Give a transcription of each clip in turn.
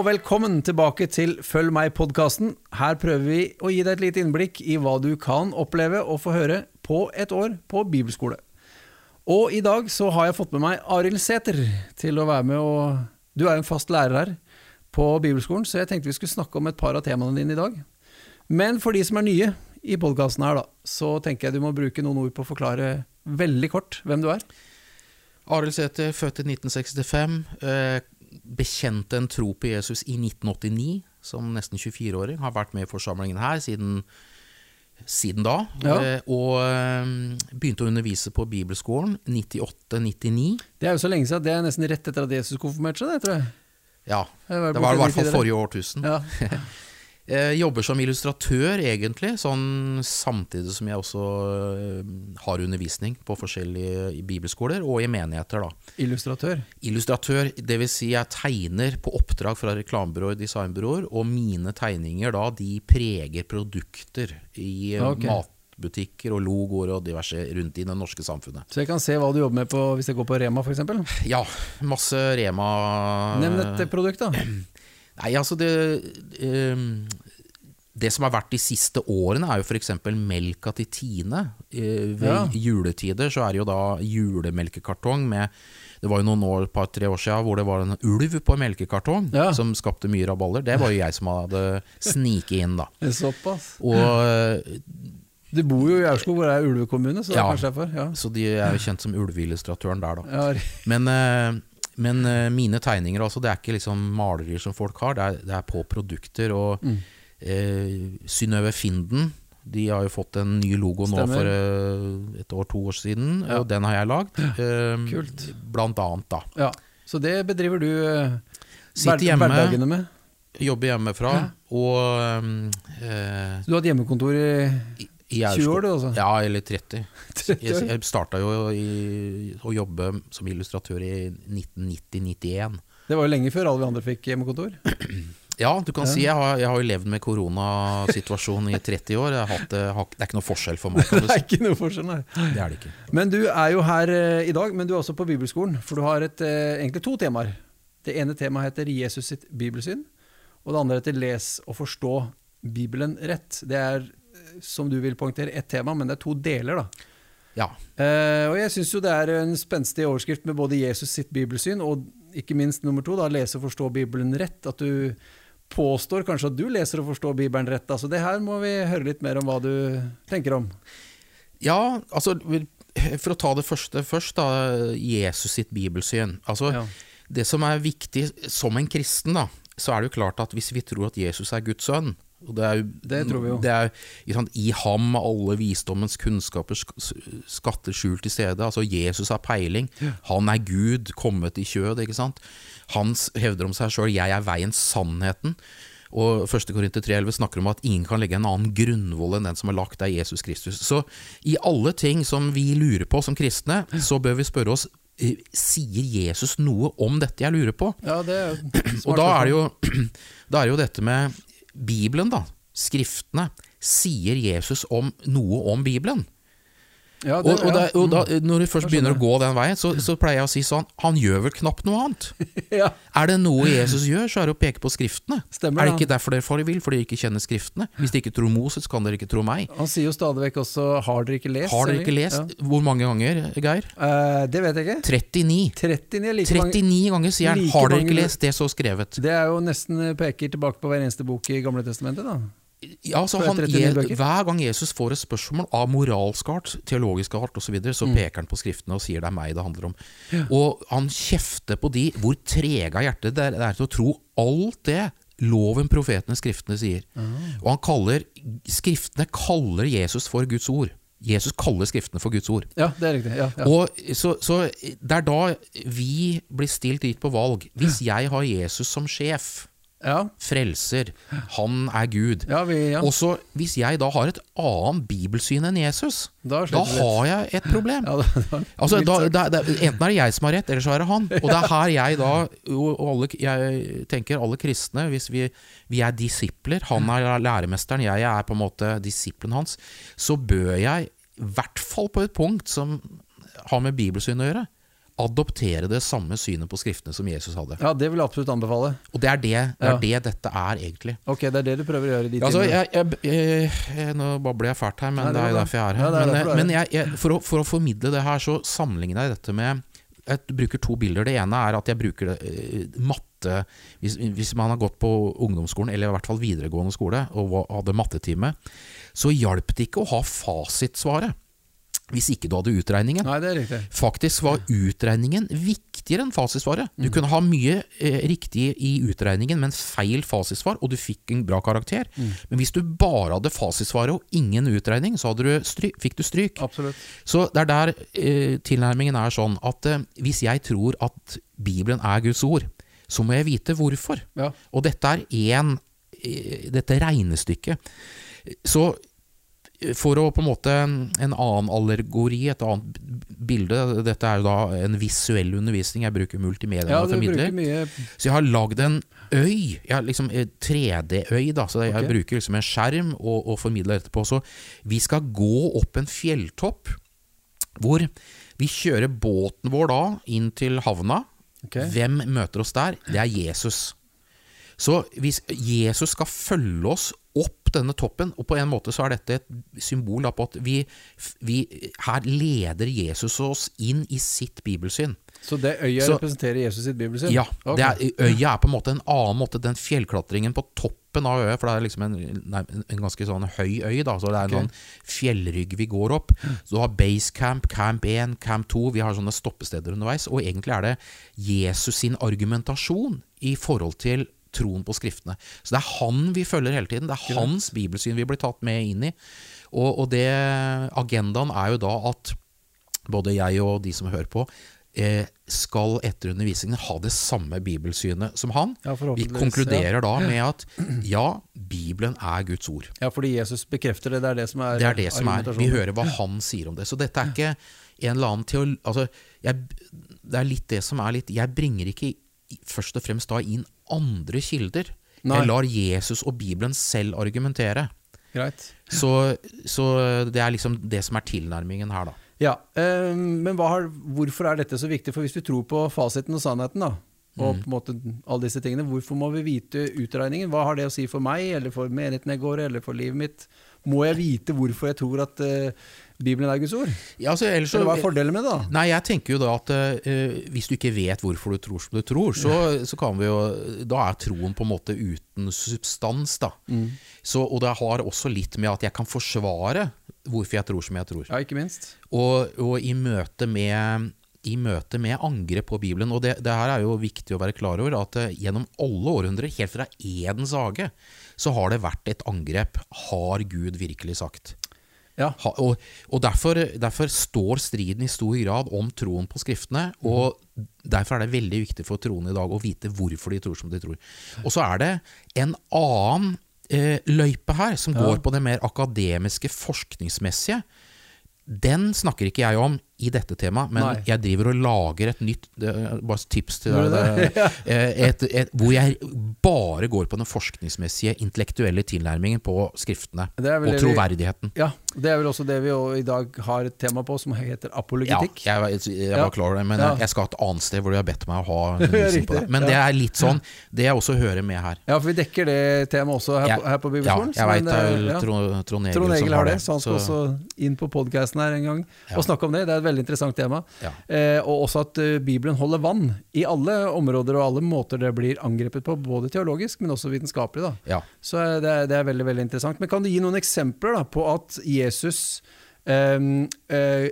og velkommen tilbake til Følg meg-podkasten. Her prøver vi å gi deg et lite innblikk i hva du kan oppleve og få høre på et år på bibelskole. Og i dag så har jeg fått med meg Arild Sæther til å være med og Du er jo en fast lærer her på bibelskolen, så jeg tenkte vi skulle snakke om et par av temaene dine i dag. Men for de som er nye i podkasten her, da, så tenker jeg du må bruke noen ord på å forklare veldig kort hvem du er. Arild Sæther, født i 1965. Eh, bekjente en tro på Jesus i 1989, som nesten 24-åring. Har vært med i forsamlingen her siden, siden da. Ja. Eh, og eh, begynte å undervise på bibelskolen 98-99. Det er jo så lenge siden, det er nesten rett etter at Jesus konfirmerte seg, det, tror jeg. Ja, det var i hvert fall forrige årtusen. Ja. Eh, jobber som illustratør, egentlig, sånn samtidig som jeg også eh, har undervisning på forskjellige bibelskoler og i menigheter. da. Illustratør. Illustratør, dvs. Si jeg tegner på oppdrag fra reklamebyråer og designbyråer, og mine tegninger da, de preger produkter i okay. Ok. matbutikker og logoer og diverse rundt i det norske samfunnet. Så jeg kan se hva du jobber med på, hvis jeg går på Rema, f.eks. Ja, masse Rema Nevn et produkt, da. Nei, altså det um, Det som har vært de siste årene, er jo f.eks. melka til Tine. Eh, ved Ja. juletider så er det jo da julemelkekartong med Det var jo noen år, et par-tre år siden hvor det var en ulv på en melkekartong Ja. som skapte mye rabalder. Det var jo jeg som hadde sniket inn, da. Såpass. Og Du bor jo i Aurskog, hvor det er ulvekommune, så det er Ja. kanskje derfor. Ja. Så de er jo kjent som ulveillustratøren der, da. Ja, Men, eh, men uh, mine tegninger altså, det er ikke liksom malerier som folk har, det er, det er på produkter. Og Mm. uh, Synnøve Finden de har jo fått en ny logo nå for uh, et år, to år siden, Ja. og den har jeg lagd. Kult. Blant annet, da. ja. Så det bedriver du hjemme. hverdagene med. Jobber hjemmefra, Ja. og eh, Så du har hatt hjemmekontor i 20 år, du, altså? Ja, eller 30. 30 Jeg, jeg starta jo i, å jobbe som illustratør i 1990-91. Det var jo lenge før alle vi andre fikk hjemmekontor. Ja, du kan Ja. si jeg har, jeg har jo levd med koronasituasjonen i 30 år. Hatt, det har, det er ikke noe forskjell for meg. Det er ikke noe forskjell, nei. Det er det ikke. Men du er jo her eh, i dag, men du er også på bibelskolen. For du har et, eh, egentlig to temaer. Det ene temaet heter Jesus sitt bibelsyn. Og det andre heter Les og forstå Bibelen rett. Det er, eh, som du vil poengtere, ett tema, men det er to deler, da. Ja. Uh, og jeg syns jo det er en spenstig overskrift med både Jesus sitt bibelsyn og ikke minst nummer to, da, lese og forstå Bibelen rett. At du påstår kanskje at du leser og forstår Bibelen rett. Altså det her må vi høre litt mer om hva du tenker om. ja, altså For å ta det første først, da. Jesus sitt bibelsyn. Altså, Ja. Det som er viktig som en kristen, da, så er det jo klart at hvis vi tror at Jesus er Guds sønn det er jo, Det tror vi jo. Det er, sant, I ham er alle visdommens kunnskaper skatter skjult til stede. Altså Jesus har peiling. Han er Gud, kommet i kjød. ikke sant? Han hevder om seg sjøl 'jeg er veien, sannheten'. Og 1. Korinter 3,11 snakker om at ingen kan legge en annen grunnvoll enn den som er lagt av Jesus Kristus. Så i alle ting som vi lurer på som kristne, så bør vi spørre oss eh, Sier Jesus noe om dette jeg lurer på? Ja, det er smart, Og da er det jo, da er det jo dette med Bibelen, da. Skriftene. Sier Jesus om noe om Bibelen? Ja, det, Og, og, da, og da, når du først begynner å gå den veien, så, så pleier jeg å si sånn Han gjør vel knapt noe annet? ja, Er det noe Jesus gjør, så er det å peke på Skriftene. Stemmer er det ikke derfor dere vil? Fordi dere ikke kjenner Skriftene? Hvis dere ikke tror Moses, kan dere ikke tro meg. Han sier jo stadig vekk også 'har dere ikke lest'? Har dere ikke lest? Hvor mange ganger, Geir? Ja. Eh, det vet jeg ikke. 39. 39 er like mange. 39 ganger sier han like 'Har dere ikke lest det så skrevet'? Det er jo nesten eh, peker tilbake på hver eneste bok i Gamle testamentet, da. Ja, så han, 39 Je- bøker. hver gang Jesus får et spørsmål av moralsk art, teologisk art osv., så, videre, så Mm. peker han på Skriftene og sier det er meg det handler om. Og han kjefter på de hvor trege av hjertet det er, det er til å tro alt det loven, profetene, Skriftene sier. Mm. Og han kaller Skriftene kaller Jesus for Guds ord. Jesus kaller Skriftene for Guds ord. Ja, det er riktig. Ja, ja. Og så, så det er da vi blir stilt dit på valg. Hvis jeg har Jesus som sjef, ja, frelser, han er Gud, ja, vi, ja. og så hvis jeg da har et annet bibelsyn enn Jesus, Da da har jeg et problem. Altså, da, da, da, enten er det jeg som har rett, eller så er det han. Og det er her jeg da alle, Jeg tenker alle kristne, hvis vi, vi er disipler, han er læremesteren, jeg er på en måte disippelen hans, så bør jeg, i hvert fall på et punkt som har med bibelsyn å gjøre, adoptere det samme synet på Skriftene som Jesus hadde. Ja, det vil jeg absolutt anbefale. Og det er det, det, er Ja. det dette er, egentlig. Ok, det er det du prøver å gjøre i de altså, jeg, jeg, jeg, nå babler jeg fælt her, men Nei, det er jo derfor jeg er her. Ja, er men er men for, å, for å formidle det her, så sammenligner jeg dette med Jeg bruker to bilder. Det ene er at jeg bruker eh, matte hvis, hvis man har gått på ungdomsskolen, eller i hvert fall videregående skole, og hadde mattetime, så hjalp det ikke å ha fasitsvaret hvis ikke du hadde utregningen. Nei. Faktisk var utregningen viktigere enn fasitsvaret. Du kunne ha mye eh, riktig i utregningen, men feil fasitsvar, og du fikk en bra karakter. Men hvis du bare hadde fasitsvaret og ingen utregning, så du stryk, fikk du stryk. Absolutt. Så det er der eh, tilnærmingen er sånn at eh, hvis jeg tror at Bibelen er Guds ord, så må jeg vite hvorfor. Ja. Og dette er én Dette regnestykket. Så eh, for å på en måte En annen allegori, et annet bilde Dette er jo da en visuell undervisning. Jeg bruker multimedia Ja, når formidler. mye Så jeg har lagd en øy, jeg har liksom 3D-øy, da, så jeg okay. bruker liksom en skjerm og, og formidler etterpå. Så vi skal gå opp en fjelltopp, hvor vi kjører båten vår da inn til havna. Okay. Hvem møter oss der? Det er Jesus. Så hvis Jesus skal følge oss opp denne toppen, og på en måte så er dette et symbol på at vi, vi her leder Jesus oss inn i sitt bibelsyn. Så det øya Så- representerer Jesus sitt bibelsyn? Ja, Okay. det er, øya er på en måte en annen måte. Den fjellklatringen på toppen av øya, for det er liksom en, en ganske sånn høy øy, da, så det er en Ok. sånn fjellrygg vi går opp. Så du har base camp, camp 1, camp 2, vi har sånne stoppesteder underveis, og egentlig er det Jesus sin argumentasjon i forhold til troen på skriftene. Så det er han vi følger hele tiden, det er hans bibelsyn vi blir tatt med inn i. Og, og det, agendaen er jo da at både jeg og de som hører på, eh, skal etter undervisningen ha det samme bibelsynet som han. Ja, Vi konkluderer konkluderer da med at ja, Bibelen er Guds ord. Ja, fordi Jesus bekrefter det. Det er det som er Det er det som er. Vi hører hva han sier om det. Så dette er ikke en eller annen teol... Altså, jeg, det er litt det som er litt Jeg bringer ikke først og fremst da inn andre kilder. Nei. Jeg lar Jesus og Bibelen selv argumentere. Så, så det er liksom det som er tilnærmingen her, da. Ja, øh, men har, hvorfor er dette så viktig? For hvis du tror på fasiten og sannheten, da, og Mm. på en måte alle disse tingene, hvorfor må vi vite utregningen? Hva har det å si for meg, eller for menigheten jeg går i, eller for livet mitt? Må jeg vite hvorfor jeg tror at uh, Bibelen er Guds ord? Ja, altså, ellers Eller hva er fordelen med det, da? Nei, jeg tenker jo da at uh, hvis du ikke vet hvorfor du tror som du tror, så, så kan vi jo Da er troen på en måte uten substans, da. Mm. Så, og det har også litt med at jeg kan forsvare hvorfor jeg tror som jeg tror. Ja, ikke minst. Og, og i møte med i møte med angrep på Bibelen, og det, det her er jo viktig å være klar over, at eh, gjennom alle århundrer, helt fra Edens hage, så har det vært et angrep. Har Gud virkelig sagt? Ja. Ha, og og derfor, derfor står striden i stor grad om troen på Skriftene. Og derfor er det veldig viktig for troende i dag å vite hvorfor de tror som de tror. Og så er det en annen eh, løype her, som Ja. går på det mer akademiske, forskningsmessige. Den snakker ikke jeg om i dette temaet, men Nei. jeg driver og lager et nytt Bare tips til deg. eh, et, et, hvor jeg bare går på den forskningsmessige, intellektuelle tilnærmingen på skriftene. Og troverdigheten. vi-. Ja, det er vel også det vi i dag har et tema på, som heter Ja, apologetikk. jeg, jeg, jeg var klar over det, men Ja. jeg, jeg skal et annet sted hvor de har bedt meg å ha undervisning på det. Men det er litt sånn, det jeg også hører med her. Ja, for vi dekker det temaet også her, Jeg- på, her på Ja, Bibelskolen. jeg så veit det er eh, vel ja. Trond, Egil som har det, så han skal også inn på podkasten her en gang Ja. og snakke om det. Det er et veldig interessant tema. Ja. Eh, og også at eh, Bibelen holder vann i alle områder og alle måter det blir angrepet på, både teologisk, men også vitenskapelig. Da. Ja. Så eh, det er, det er veldig veldig interessant. Men kan du gi noen eksempler da, på at Jesus eh, eh,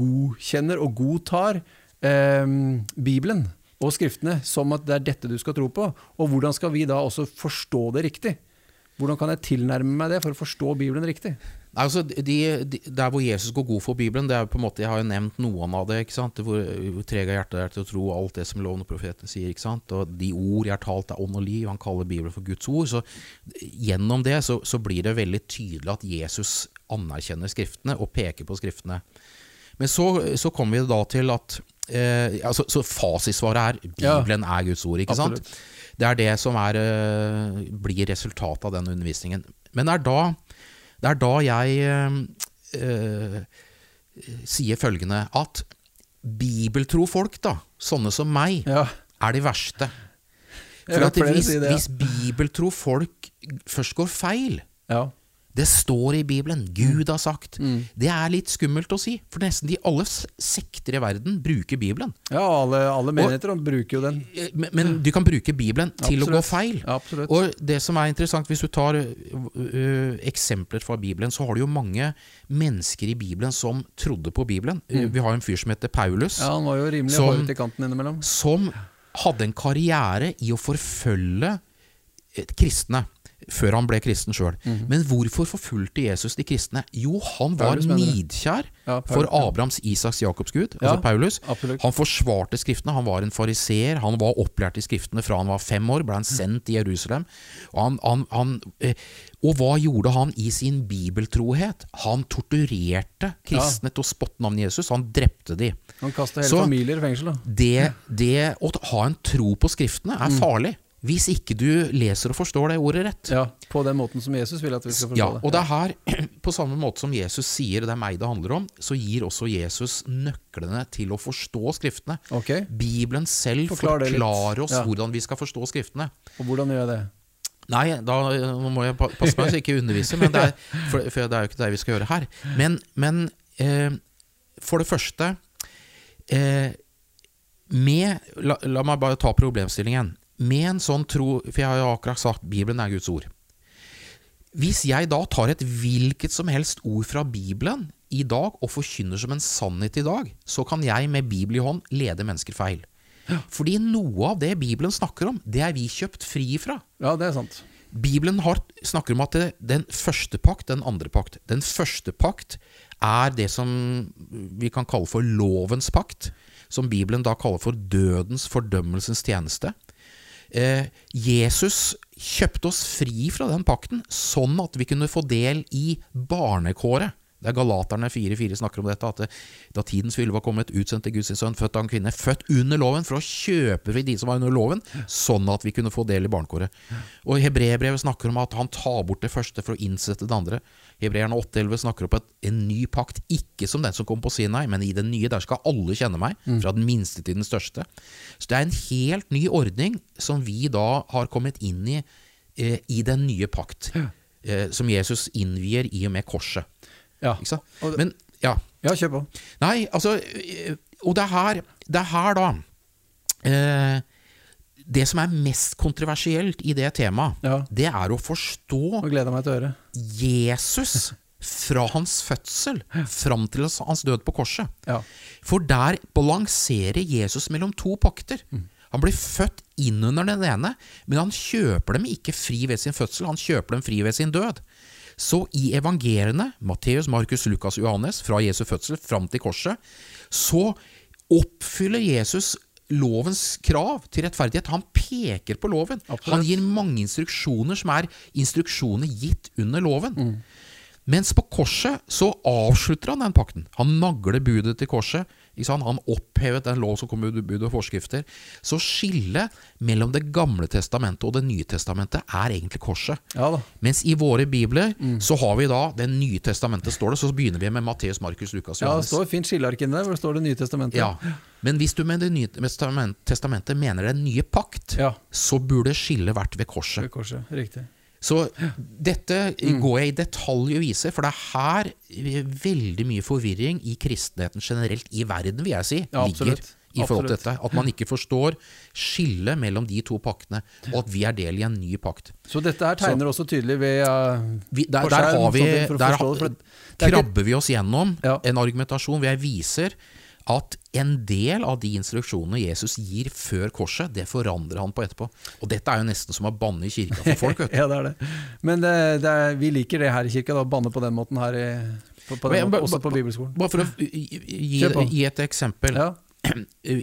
godkjenner og godtar eh, Bibelen og Skriftene som at det er dette du skal tro på? Og hvordan skal vi da også forstå det riktig? Hvordan kan jeg tilnærme meg det for å forstå Bibelen riktig? Altså, de, de, Der hvor Jesus går god for Bibelen, det er på en måte, jeg har jo nevnt noen av det. ikke sant? Hvor, treg av hjertet er til å tro alt det som loven og profetene sier. ikke sant? Og De ord jeg har talt, er ånd og liv. Han kaller Bibelen for Guds ord. så Gjennom det så, så blir det veldig tydelig at Jesus anerkjenner Skriftene og peker på Skriftene. Men så, så kommer vi da til at eh, altså, Så fasitsvaret er Ja. Bibelen er Guds ord. ikke sant? Det er det som er, eh, blir resultatet av den undervisningen. Men det er da, det er da jeg eh, eh, sier følgende at bibeltro folk, da, sånne som meg, Ja. er de verste. For at hvis, hvis bibeltro folk først går feil ja. Det står i Bibelen. Gud har sagt. Mm. Det er litt skummelt å si, for nesten de alle sekter i verden bruker Bibelen. ja alle, alle menigheter bruker jo den. Eh, Men, men du kan bruke Bibelen til å gå feil. Absolutt. Og det som er interessant, hvis du tar ø, eksempler fra Bibelen, så har du jo mange mennesker i Bibelen som trodde på Bibelen. Mm. Vi har en fyr som heter Paulus, Ja, han var jo rimelig Som- i kanten innimellom. som hadde en karriere i å forfølge kristne. Før han ble kristen sjøl. Men hvorfor forfulgte Jesus de kristne? Jo, han var Paulus, nidkjær Ja, for. Abrahams, Isaks, Jakobs Gud, Ja, altså Paulus. absolutt. Han forsvarte Skriftene, han var en fariseer, han var opplært i Skriftene fra han var fem år, ble han sendt til Jerusalem. Og, han, han, han, eh, og hva gjorde han i sin bibeltrohet? Han torturerte kristne til å spotte navnet Jesus, han drepte de. Han kasta hele Så- familier i fengsel, da. Det, det å ha en tro på Skriftene er farlig, hvis ikke du leser og forstår det ordet rett. Ja, På den måten som Jesus vil at vi skal forstå Ja, det. og det er her, på samme måte som Jesus sier det er meg det handler om, så gir også Jesus nøklene til å forstå Skriftene. Ok, Bibelen selv Forklar forklarer oss Ja. hvordan vi skal forstå Skriftene. Og hvordan gjør jeg det? Nei, da må jeg passe meg så jeg ikke underviser, men det er, for, for det er jo ikke det vi skal gjøre her. Men, men eh, for det første eh, med, la, la meg bare ta problemstillingen. Med en sånn tro For jeg har jo akkurat sagt Bibelen er Guds ord. Hvis jeg da tar et hvilket som helst ord fra Bibelen i dag og forkynner som en sannhet i dag, så kan jeg med Bibel i hånd lede mennesker feil. Fordi noe av det Bibelen snakker om, det er vi kjøpt fri fra. Ja, det er sant. Bibelen har, snakker om at det, den første pakt, den andre pakt. Den første pakt er det som vi kan kalle for lovens pakt, som Bibelen da kaller for dødens fordømmelsens tjeneste. Eh, Jesus kjøpte oss fri fra den pakten, sånn at vi kunne få del i barnekåret. Det er Galaterne 4.4 snakker om dette, at det, da tidens fylle var kommet, utsendte Guds sin sønn, født av en kvinne, født under loven, for å kjøpe fri de som var under loven, sånn at vi kunne få del i barnekåret. Og Hebreerbrevet snakker om at han tar bort det første for å innsette det andre. Hebreerne 8.11 snakker om en ny pakt, ikke som den som kom på Sinai, men i den nye, der skal alle kjenne meg, fra den minste til den største. Så det er en helt ny ordning som vi da har kommet inn i eh, i den nye pakt, eh, som Jesus innvier i og med korset. Ja, Ikke sant? Men ja. ja kjør på. Nei, altså Og det er her, det er her da eh, Det som er mest kontroversielt i det temaet, Ja. det er å forstå. Jesus fra hans fødsel fram til hans død på korset. Ja. For der balanserer Jesus mellom to pakter. Han blir født inn under den ene, men han kjøper dem ikke fri ved sin fødsel, han kjøper dem fri ved sin død. Så i evangeliene, Matteus, Markus, Lukas Johannes, fra Jesu fødsel fram til korset, så oppfyller Jesus lovens krav til rettferdighet. Han peker på loven. Absolutt. Han gir mange instruksjoner som er instruksjoner gitt under loven. Mens på korset så avslutter han den pakten. Han nagler budet til korset. Han opphevet den lov som kom med bud og forskrifter. Så skillet mellom Det gamle testamentet og Det nye testamentet er egentlig korset. Ja. Mens i våre bibler Mm. så har vi da Det nye testamentet, står det. Så begynner vi med Matteus, Markus, Lukas, Johannes. Ja, det står et fint skilleark der hvor det står Det nye testamentet. Ja. Men hvis du med Det nye testamentet mener den nye pakt, Ja. så burde skillet vært ved korset. Ved korset. Riktig. Så dette går jeg i detalj å vise, for det er her veldig mye forvirring i kristenheten generelt i verden, vil jeg si, ligger i forhold til dette. At man ikke forstår skillet mellom de to paktene, og at vi er del i en ny pakt. Så dette her tegner også tydelig ved uh, Vi, der, der har vi sånn for Der er krabber vi oss gjennom Ja. en argumentasjon hvor jeg viser at en del av de instruksjonene Jesus gir før korset, det forandrer han på etterpå. Og dette er jo nesten som å banne i kirka for folk. vet du. ja, det er det. Men det, det er, vi liker det her i kirka, da, å banne på den måten her, i, på, på den måten, også på bibelskolen. Bare for å gi, gi et eksempel. Ja.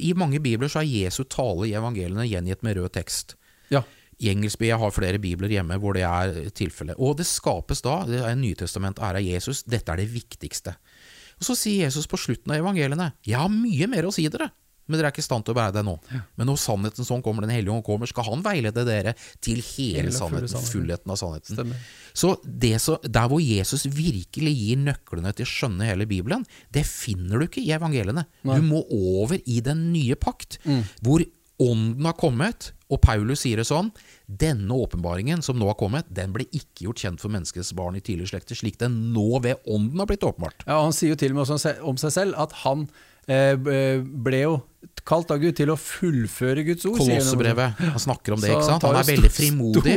I mange bibler så er Jesu tale i evangeliene gjengitt med rød tekst. ja. I engelsk jeg har flere bibler hjemme hvor det er tilfellet. Og det skapes da, det er Nytestament, ære av Jesus, dette er det viktigste. Og så sier Jesus på slutten av evangeliene, jeg har mye mer å si dere, men dere er ikke i stand til å bære det nå. Men når sannheten sånn kommer, Den hellige ånd kommer, skal han veilede dere til hele Hele sannheten, sannheten. fullheten av sannheten. Stemmer. Så, det så der hvor Jesus virkelig gir nøklene til å skjønne hele Bibelen, det finner du ikke i evangeliene. Du må over i den nye pakt, hvor ånden har kommet, og Paulus sier det sånn Denne åpenbaringen som nå har kommet, den ble ikke gjort kjent for menneskets barn i tidligere slekter, slik den nå ved ånden har blitt åpenbart. Ja, Han sier jo til og med om seg selv at han eh, ble jo kalt av Gud til å fullføre Guds ord. Kolossebrevet, han snakker om det, ikke sant? Han er veldig frimodig.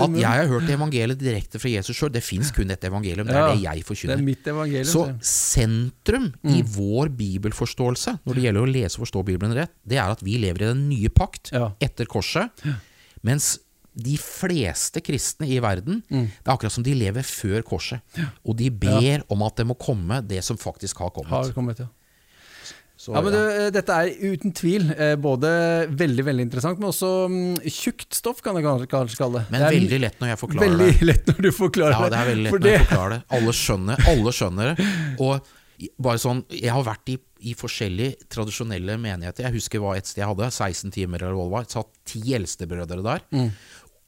At jeg har hørt evangeliet direkte fra Jesus sjøl. Det fins kun et evangelium, det er det jeg forkynner. er. Så sentrum i Mm. vår bibelforståelse når det gjelder å lese og forstå Bibelen rett, det er at vi lever i den nye pakt etter korset, mens de fleste kristne i verden Mm. Det er akkurat som de lever før korset. Og de ber om at det må komme det som faktisk har kommet. Har kommet, ja. Så, Ja, men du, Dette er uten tvil eh, både veldig veldig interessant, men også mm, tjukt stoff, kan jeg kanskje- kalle det. Men det er veldig lett når jeg forklarer veldig det. lett når du forklarer det. Ja, det er veldig lett når jeg forklarer det. Alle skjønner, alle skjønner det. Og bare sånn, Jeg har vært i, i forskjellige tradisjonelle menigheter. Jeg husker hva et sted jeg hadde, 16 timer eller hva det var. Satt ti eldstebrødre der. Mm.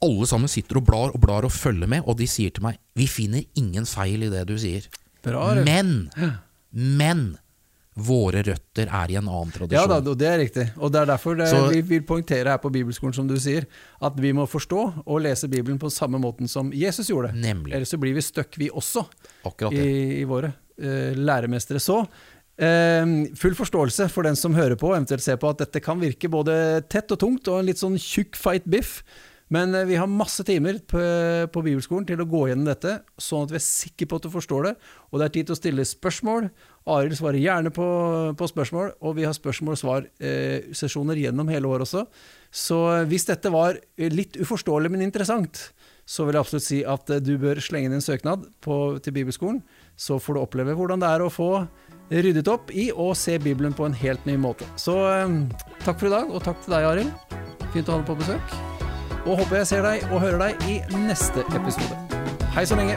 Alle sammen sitter og blar og blar og følger med, og de sier til meg Vi finner ingen feil i det du sier. Bra, Men, men våre røtter er i en annen Ja tradisjon. da, det er riktig. Og det er derfor det, Så- vi vil poengtere her på Bibelskolen, som du sier, at vi må forstå og lese Bibelen på samme måten som Jesus gjorde. Nemlig. Ellers så blir vi støkk, vi også, i, i våre uh, læremestere. Så Uh, full forståelse for den som hører på, eventuelt ser på, at dette kan virke både tett og tungt og en litt sånn tjukk fight biff. Men eh, vi har masse timer på, på Bibelskolen til å gå gjennom dette, sånn at vi er sikre på at du forstår det. Og det er tid til å stille spørsmål. Arild svarer gjerne på, på spørsmål, og vi har spørsmål og svar-sesjoner gjennom hele året også. Så eh, hvis dette var eh, litt uforståelig, men interessant, så vil jeg absolutt si at eh, du bør slenge inn en søknad på, til Bibelskolen. Så får du oppleve hvordan det er å få ryddet opp i og se Bibelen på en helt ny måte. Så eh, takk for i dag, og takk til deg, Arild. Fint å ha deg på besøk. Og håper jeg ser deg og hører deg i neste episode. Hei så lenge.